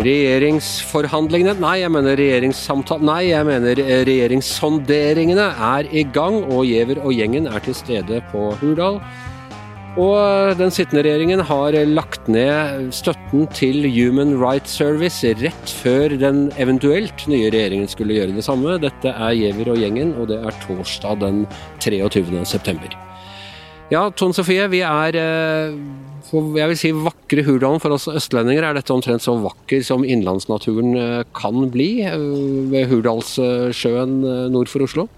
Regjeringsforhandlingene Nei, jeg mener regjeringssamtalen Nei, jeg mener eh, regjeringssonderingene er i gang, og Giæver og gjengen er til stede på Hurdal. Og eh, den sittende regjeringen har lagt ned støtten til Human Rights Service rett før den eventuelt nye regjeringen skulle gjøre det samme. Dette er Giæver og gjengen, og det er torsdag den 23. september. Ja, Tone Sofie, vi er eh, jeg vil si vakre Hurdalen. For oss østlendinger er dette omtrent så vakker som innlandsnaturen eh, kan bli eh, ved Hurdalssjøen nord for Oslo.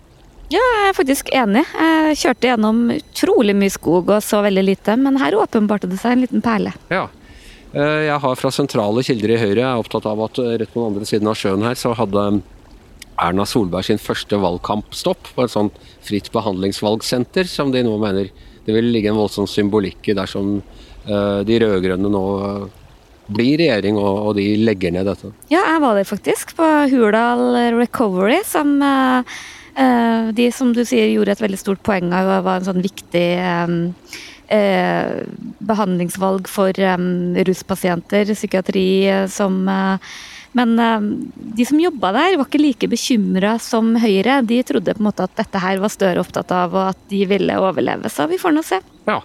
Ja, jeg er faktisk enig. Jeg kjørte gjennom utrolig mye skog og så veldig lite, men her åpenbarte det seg en liten perle. Ja. Jeg har fra sentrale kilder i Høyre jeg er opptatt av at rett på den andre siden av sjøen her så hadde Erna Solberg sin første valgkampstopp på et sånt fritt behandlingsvalgsenter, som de nå mener det vil ligge en voldsom symbolikk i dersom uh, de rød-grønne nå blir regjering og, og, de legger ned dette. Ja, jeg var der faktisk, på Hurdal Recovery, som uh, uh, de som du sier gjorde et veldig stort poeng av var en sånn viktig um, behandlingsvalg for um, ruspasienter, psykiatri, som men de som jobba der, var ikke like bekymra som Høyre. De trodde på en måte at dette her var Støre opptatt av, og at de ville overleve. Så vi får nå se. Ja,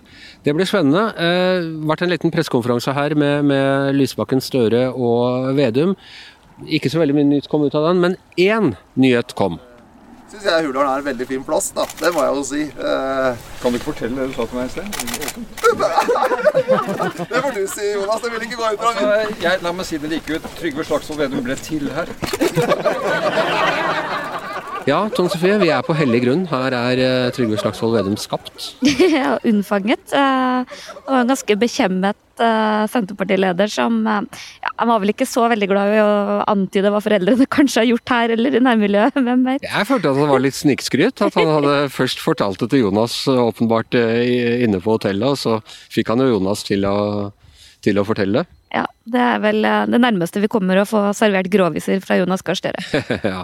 det blir spennende. Det vært en liten pressekonferanse her med, med Lysbakken, Støre og Vedum. Ikke så veldig mye nytt kom ut av den, men én nyhet kom syns jeg Hurdalen er en veldig fin plass. da. Det må jeg jo si. Eh... Kan du ikke fortelle det du sa til meg i sted? det får du si, Jonas. Det vil ikke gå ut fra min. Altså, jeg, la meg si det like ut. Trygve Slagsvold Vedum ble til her. Ja, Tone Sofie, vi er på hellig grunn. Her er uh, Trygve Slagsvold Vedum skapt. ja, unnfanget. Uh, var en ganske bekjemmet uh, Senterpartileder som ja, Han var vel ikke så veldig glad i å antyde hva foreldrene kanskje har gjort her eller i nærmiljøet. Hvem vet? Jeg følte at det var litt snikskryt. At han hadde først fortalt det til Jonas åpenbart inne på hotellet, og så fikk han jo Jonas til å, til å fortelle det. Ja, det er vel eh, det nærmeste vi kommer å få servert gråviser fra Jonas Gahr Støre. ja.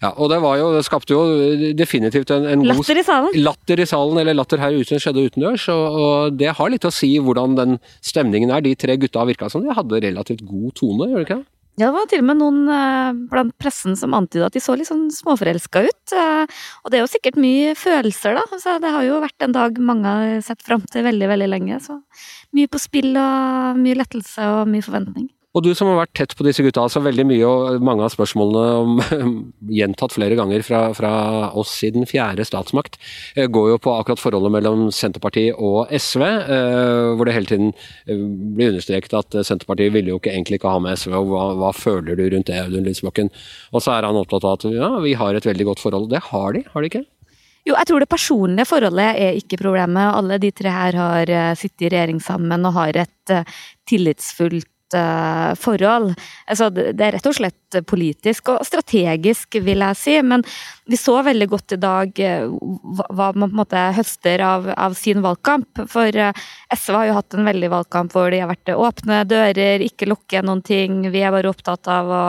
ja. og det var jo, det skapte jo definitivt en, en latter i salen. Latter i salen, eller latter her ute skjedde utendørs. Og, og, det har litt å si hvordan den stemningen er. De tre gutta virka som de hadde relativt god tone, gjør det ikke det? Ja, det var til og med noen eh, blant pressen som antyda at de så litt sånn småforelska ut. Eh, og det er jo sikkert mye følelser, da. Så det har jo vært en dag mange har sett fram til veldig, veldig lenge. Så mye på spill og mye lettelse og mye forventning. Og du som har vært tett på disse gutta, altså veldig mye og mange av spørsmålene om, gjentatt flere ganger fra, fra, oss siden fjerde statsmakt, eh, går jo på akkurat forholdet mellom Senterpartiet og SV, eh, hvor det hele tiden eh, blir understreket at Senterpartiet ville jo ikke egentlig ikke ha med SV, og hva, hva føler du rundt det, Audun Lysbakken? Og så er han opptatt av at ja, vi har et veldig godt forhold. Det har de, har de ikke? Jo, jeg tror det personlige forholdet er ikke problemet. Alle de tre her har sittet i regjering sammen og har et tillitsfullt forhold. Altså, det er rett og slett politisk og strategisk, vil jeg si. Men vi så veldig godt i dag uh, hva man på en måte høster av, av sin valgkamp. For uh, SV har jo hatt en veldig valgkamp hvor de har vært åpne dører, ikke lukke noen ting. Vi er bare opptatt av å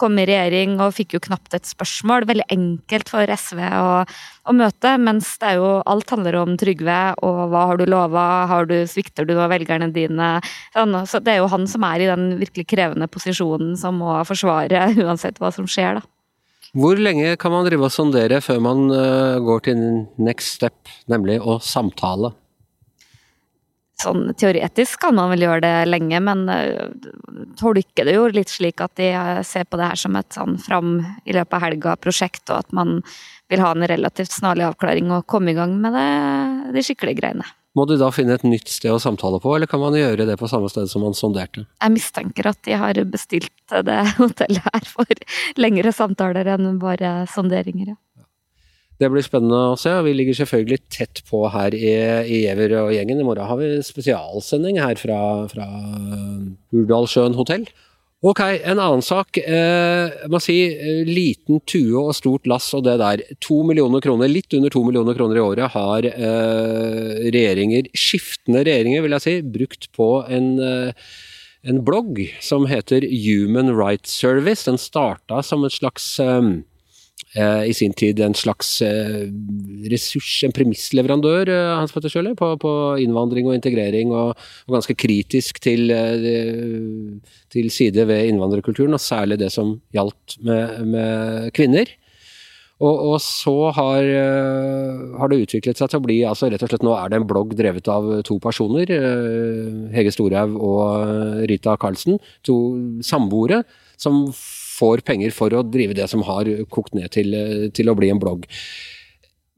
komme i regjering og fikk jo knapt et spørsmål. Veldig enkelt for SV å, å møte, mens det er jo alt handler om Trygve og hva har du lova, har du, svikter du velgerne dine? Sånn, så det er jo han som er i den virkelig krevende posisjonen som må forsvare uansett hva som skjer, da. Hvor lenge kan man drive og sondere før man uh, går til next step, nemlig å samtale? Sånn teoretisk kan man vel gjøre det lenge, men uh, tolker det jo litt slik at de ser på det her som et sånn fram i løpet av helga-prosjekt, og at man vil ha en relativt snarlig avklaring og komme i gang med det, de skikkelige greiene. Må du da finne et nytt sted å samtale på, eller kan man gjøre det på samme sted som man sonderte? Jeg mistenker at de har bestilt det hotellet her for lengre samtaler enn bare sonderinger, ja. Det blir spennende å se. Vi ligger selvfølgelig tett på her i, i Giæver og gjengen. I morgen har vi spesialsending her fra, fra Hurdalssjøen hotell. Ok, en annen sak. Eh, man si eh, liten tue og stort lass og det der. To millioner kroner, litt under to millioner kroner i året har eh, regjeringer, skiftende regjeringer vil jeg si, brukt på en, eh, en blogg som heter Human Rights Service. Den starta som et slags eh, i sin tid en slags ressurs, en premissleverandør, Hans Petter Sjøli, på, på, innvandring og integrering, og, og ganske kritisk til, til side ved innvandrerkulturen, og særlig det som gjaldt med, med kvinner. Og, og så har, har, det utviklet seg til å bli altså rett og slett Nå er det en blogg drevet av to personer. Hege Storhaug og Rita Karlsen. To samboere som får penger for å drive det som har kokt ned til, til å bli en blogg.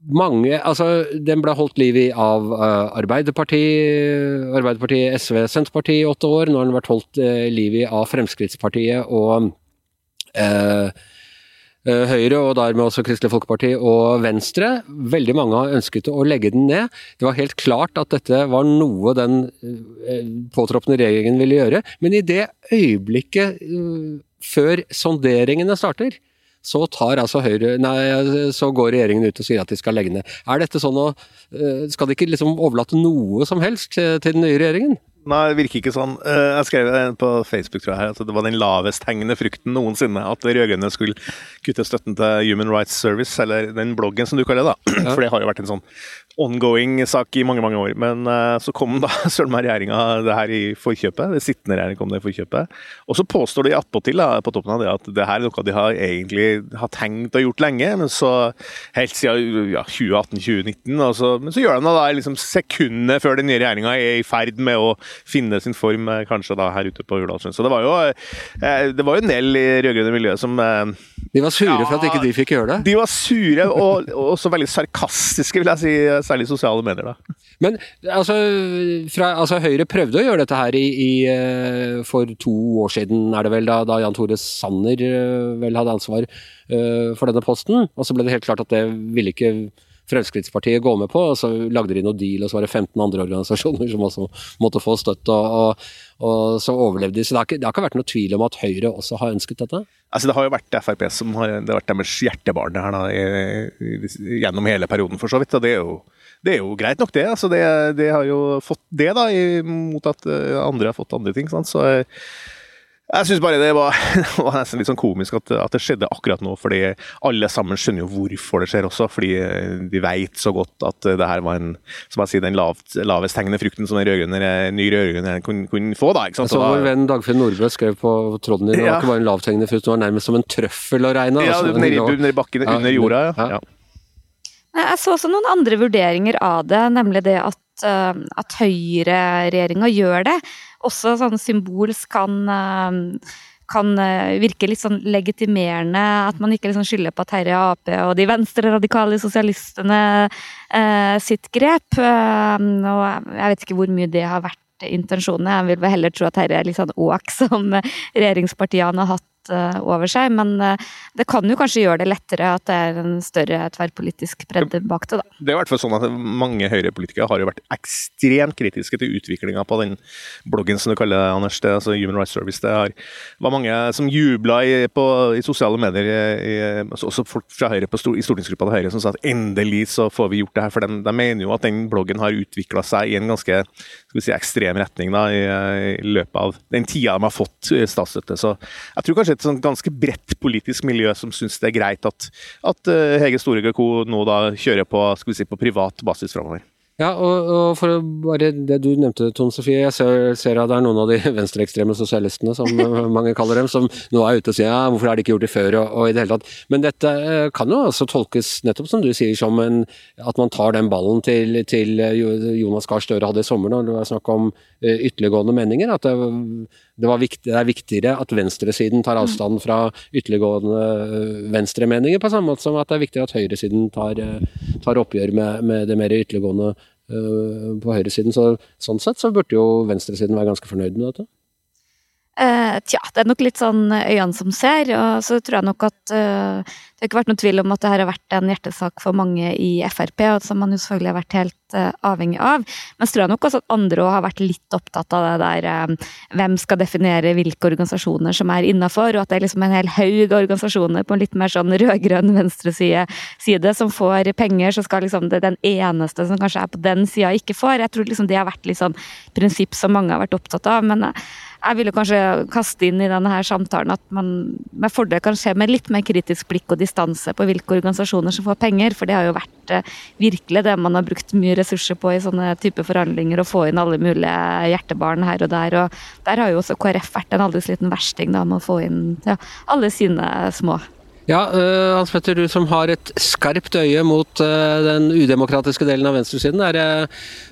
Mange, altså Den ble holdt liv i av uh, Arbeiderpartiet, Arbeiderpartiet, SV, Senterpartiet i åtte år. Nå har den vært holdt uh, liv i av Fremskrittspartiet og uh, Høyre, og dermed også Kristelig Folkeparti og Venstre. Veldig mange har ønsket å legge den ned. Det var helt klart at dette var noe den påtroppende regjeringen ville gjøre. Men i det øyeblikket før sonderingene starter, så, altså Høyre, nei, så går regjeringen ut og sier at de skal legge ned. Er dette sånn å Skal de ikke liksom overlate noe som helst til den nye regjeringen? Nei, det virker ikke sånn. Jeg skrev på Facebook tror jeg, at det var den lavest hengende frukten noensinne at de rød-grønne skulle kutte støtten til Human Rights Service, eller den bloggen som du kaller det. da. For det har jo vært en sånn ongoing sak i mange mange år. Men uh, så kom da søren meg regjeringa det her i forkjøpet. Det sittende regjering kom det i forkjøpet. Og så påstår de attpåtil på toppen av det at det her er noe de har egentlig har tenkt og gjort lenge, men så helt siden ja, 2018-2019. Men så gjør de det da liksom sekundet før den nye regjeringa er i ferd med å finne sin form, eh, kanskje da her ute på Hurdalssjøen. Så det var jo uh, det var jo en del i rød-grønne miljøet som uh, De var sure ja, for at ikke de fikk gjøre det? De var sure, og, og også veldig sarkastiske, vil jeg si særlig sosiale medier. da. Men altså, fra, altså, Høyre prøvde å gjøre dette her i, i, eh, for to år siden, er det vel, da, da Jan Tore Sanner eh, vel hadde ansvar uh, for denne posten. Og så ble det helt klart at det ville ikke Fremskrittspartiet gå med på. og Så lagde de noe deal, og så var det 15 andre organisasjoner som også måtte få støtte. og, og, og så overlevde de. Så det har, ikke, det har, ikke, vært noe tvil om at Høyre også har ønsket dette? Altså Det har jo vært Frp som har, det har vært deres hjertebarn her da, i, i, gjennom hele perioden, for så vidt. og det er jo det er jo greit nok, det. altså Det, det har jo fått det, da, mot at eh, andre har fått andre ting. Sant? Så eh, jeg syns bare det var, var, nesten litt sånn komisk at, at, det skjedde akkurat nå, fordi alle sammen skjønner jo hvorfor det skjer også. Fordi eh, de vet så godt at det her var en, som jeg sier, den lavt, lavest hengende frukten som den rødgrønne, ny rødgrønner kunne, kunne, få. da, ikke sant? Så vår venn Dagfinn Nordbø skrev på tråden din, det var ikke bare en lavthengende frukt, det var nærmest som en trøffel å regne. Ja, altså, nedi, bakken, under jorda. ja. ja. Jeg så også noen andre vurderinger av det, nemlig det at, uh, at høyreregjeringa gjør det. Også sånn symbolsk kan, uh, kan uh, virke litt sånn legitimerende. At man ikke liksom skylder på Terje Ap og de venstreradikale sosialistene sitt grep. og jeg vet ikke hvor mye det har vært intensjonene. Jeg vil vel heller tro at dette er litt sånn åk som regjeringspartiene har hatt Eh, over seg. Men eh, det kan jo kanskje gjøre det lettere at det er en større tverrpolitisk bredde bak det, da. Det er i hvert fall sånn at mange høyrepolitikere har jo vært ekstremt kritiske til utviklinga på den bloggen som du kaller det, Anders, det, altså Human Rights Service. Det har, var mange som jubla i, i sosiale medier, i, altså også folk fra Høyre på, i stortingsgruppa til Høyre, som sa at endelig så får vi gjort det her. For de, de mener jo at den bloggen har utvikla seg i en ganske skal vi si, ekstrem retning da, i, i løpet av den tida de har fått statsstøtte. Så jeg tror kanskje et sånn ganske bredt politisk miljø som syns det er greit at, at uh, Hege Storegård Co. nå da kjører på, si, på privat basis framover. Ja, og, og, for bare det du nevnte, Tone Sofie. Jeg ser, ser, at det er noen av de venstreekstreme sosialistene, som mange kaller dem, som nå er ute og sier ja, hvorfor har de ikke gjort det før, og, og, i det hele tatt. Men dette eh, kan jo også tolkes, nettopp som du sier, som en, at man tar den ballen til, til Jonas Gahr Støre hadde i sommer, når det var snakk om eh, ytterliggående meninger. At det, det, viktig, det, er viktigere at venstresiden tar avstand fra ytterliggående eh, venstremeninger, på samme måte som at det er viktigere at høyresiden tar, tar oppgjør med, med det mer ytterliggående Eh, på høyresiden. Så, sånn sett så burde jo venstresiden være ganske fornøyd med dette. Eh, tja, det er nok litt sånn øynene som ser. Og så tror jeg nok at uh, det har ikke vært noen tvil om at det her har vært en hjertesak for mange i Frp, og som man jo selvfølgelig har vært helt avhengig av. Men så tror jeg nok også at andre òg har vært litt opptatt av det der hvem skal definere hvilke organisasjoner som er innafor, og at det er liksom en hel haug organisasjoner på en litt mer sånn rød-grønn venstreside som får penger, så skal liksom det den eneste som kanskje er på den sida, ikke får. Jeg tror liksom det har vært litt sånn prinsipp som mange har vært opptatt av. men jeg jo kanskje kaste inn i denne her samtalen at man med fordel kan se med litt mer kritisk blikk og distanse på hvilke organisasjoner som får penger, for det har jo vært eh, virkelig det man har brukt mye ressurser på i sånne type forhandlinger, å få inn alle mulige hjertebarn her og der. og Der har jo også KrF vært en aldri liten versting da, med å få inn ja, alle sine små. Ja, uh, Hans Petter, du som har et skarpt øye mot uh, den udemokratiske delen av venstresiden. Er,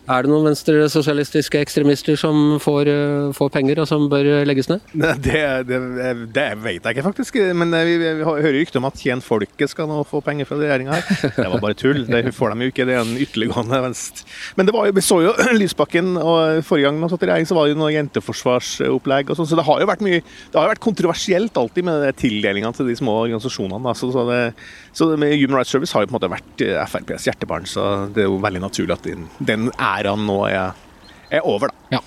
er det noen venstresosialistiske ekstremister som får, uh, får, penger, og som bør legges ned? Det, det, det vet jeg ikke, faktisk. Men vi, vi hører rykter om at Tjen folket skal nå få penger fra regjeringa her. Det var bare tull. Det får de jo ikke. Det er en ytterliggående venstre. Men var vi så jo Lysbakken, og forrige gang han satt i regjering, så var det jo noe jenteforsvarsopplegg og sånn. Så det har jo vært mye Det har jo vært kontroversielt alltid med tildelingene til de små organisasjonene organisasjonene. Så, så, det, så det Human Rights Service har jo på en måte vært eh, FrPs hjertebarn, så det er jo veldig naturlig at den, den æraen nå er, er over, da. Ja.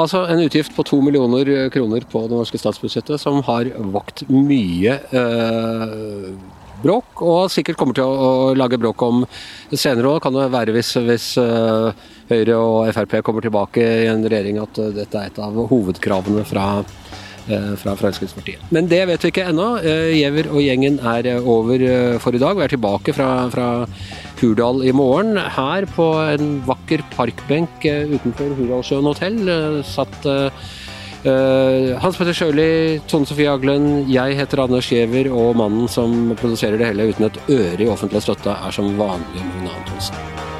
Altså en utgift på to millioner kroner på det norske statsbudsjettet, som har vakt mye eh, bråk, og sikkert kommer til å, å lage bråk om senere òg. Kan det være hvis, hvis uh, Høyre og Frp kommer tilbake i en regjering at uh, dette er et av hovedkravene fra Eh, fra Fremskrittspartiet. Men det vet vi ikke ennå. Eh, Giæver og gjengen er eh, over for i dag. Vi er tilbake fra, fra Hurdal i morgen. Her på en vakker parkbenk utenfor Hurdalssjøen hotell satt Hans Petter Sjøli, Tone Sofie Aglen, jeg heter Anders Giæver, og mannen som produserer det hele uten et øre i offentlig støtte, er som vanlig Magne Antonsen.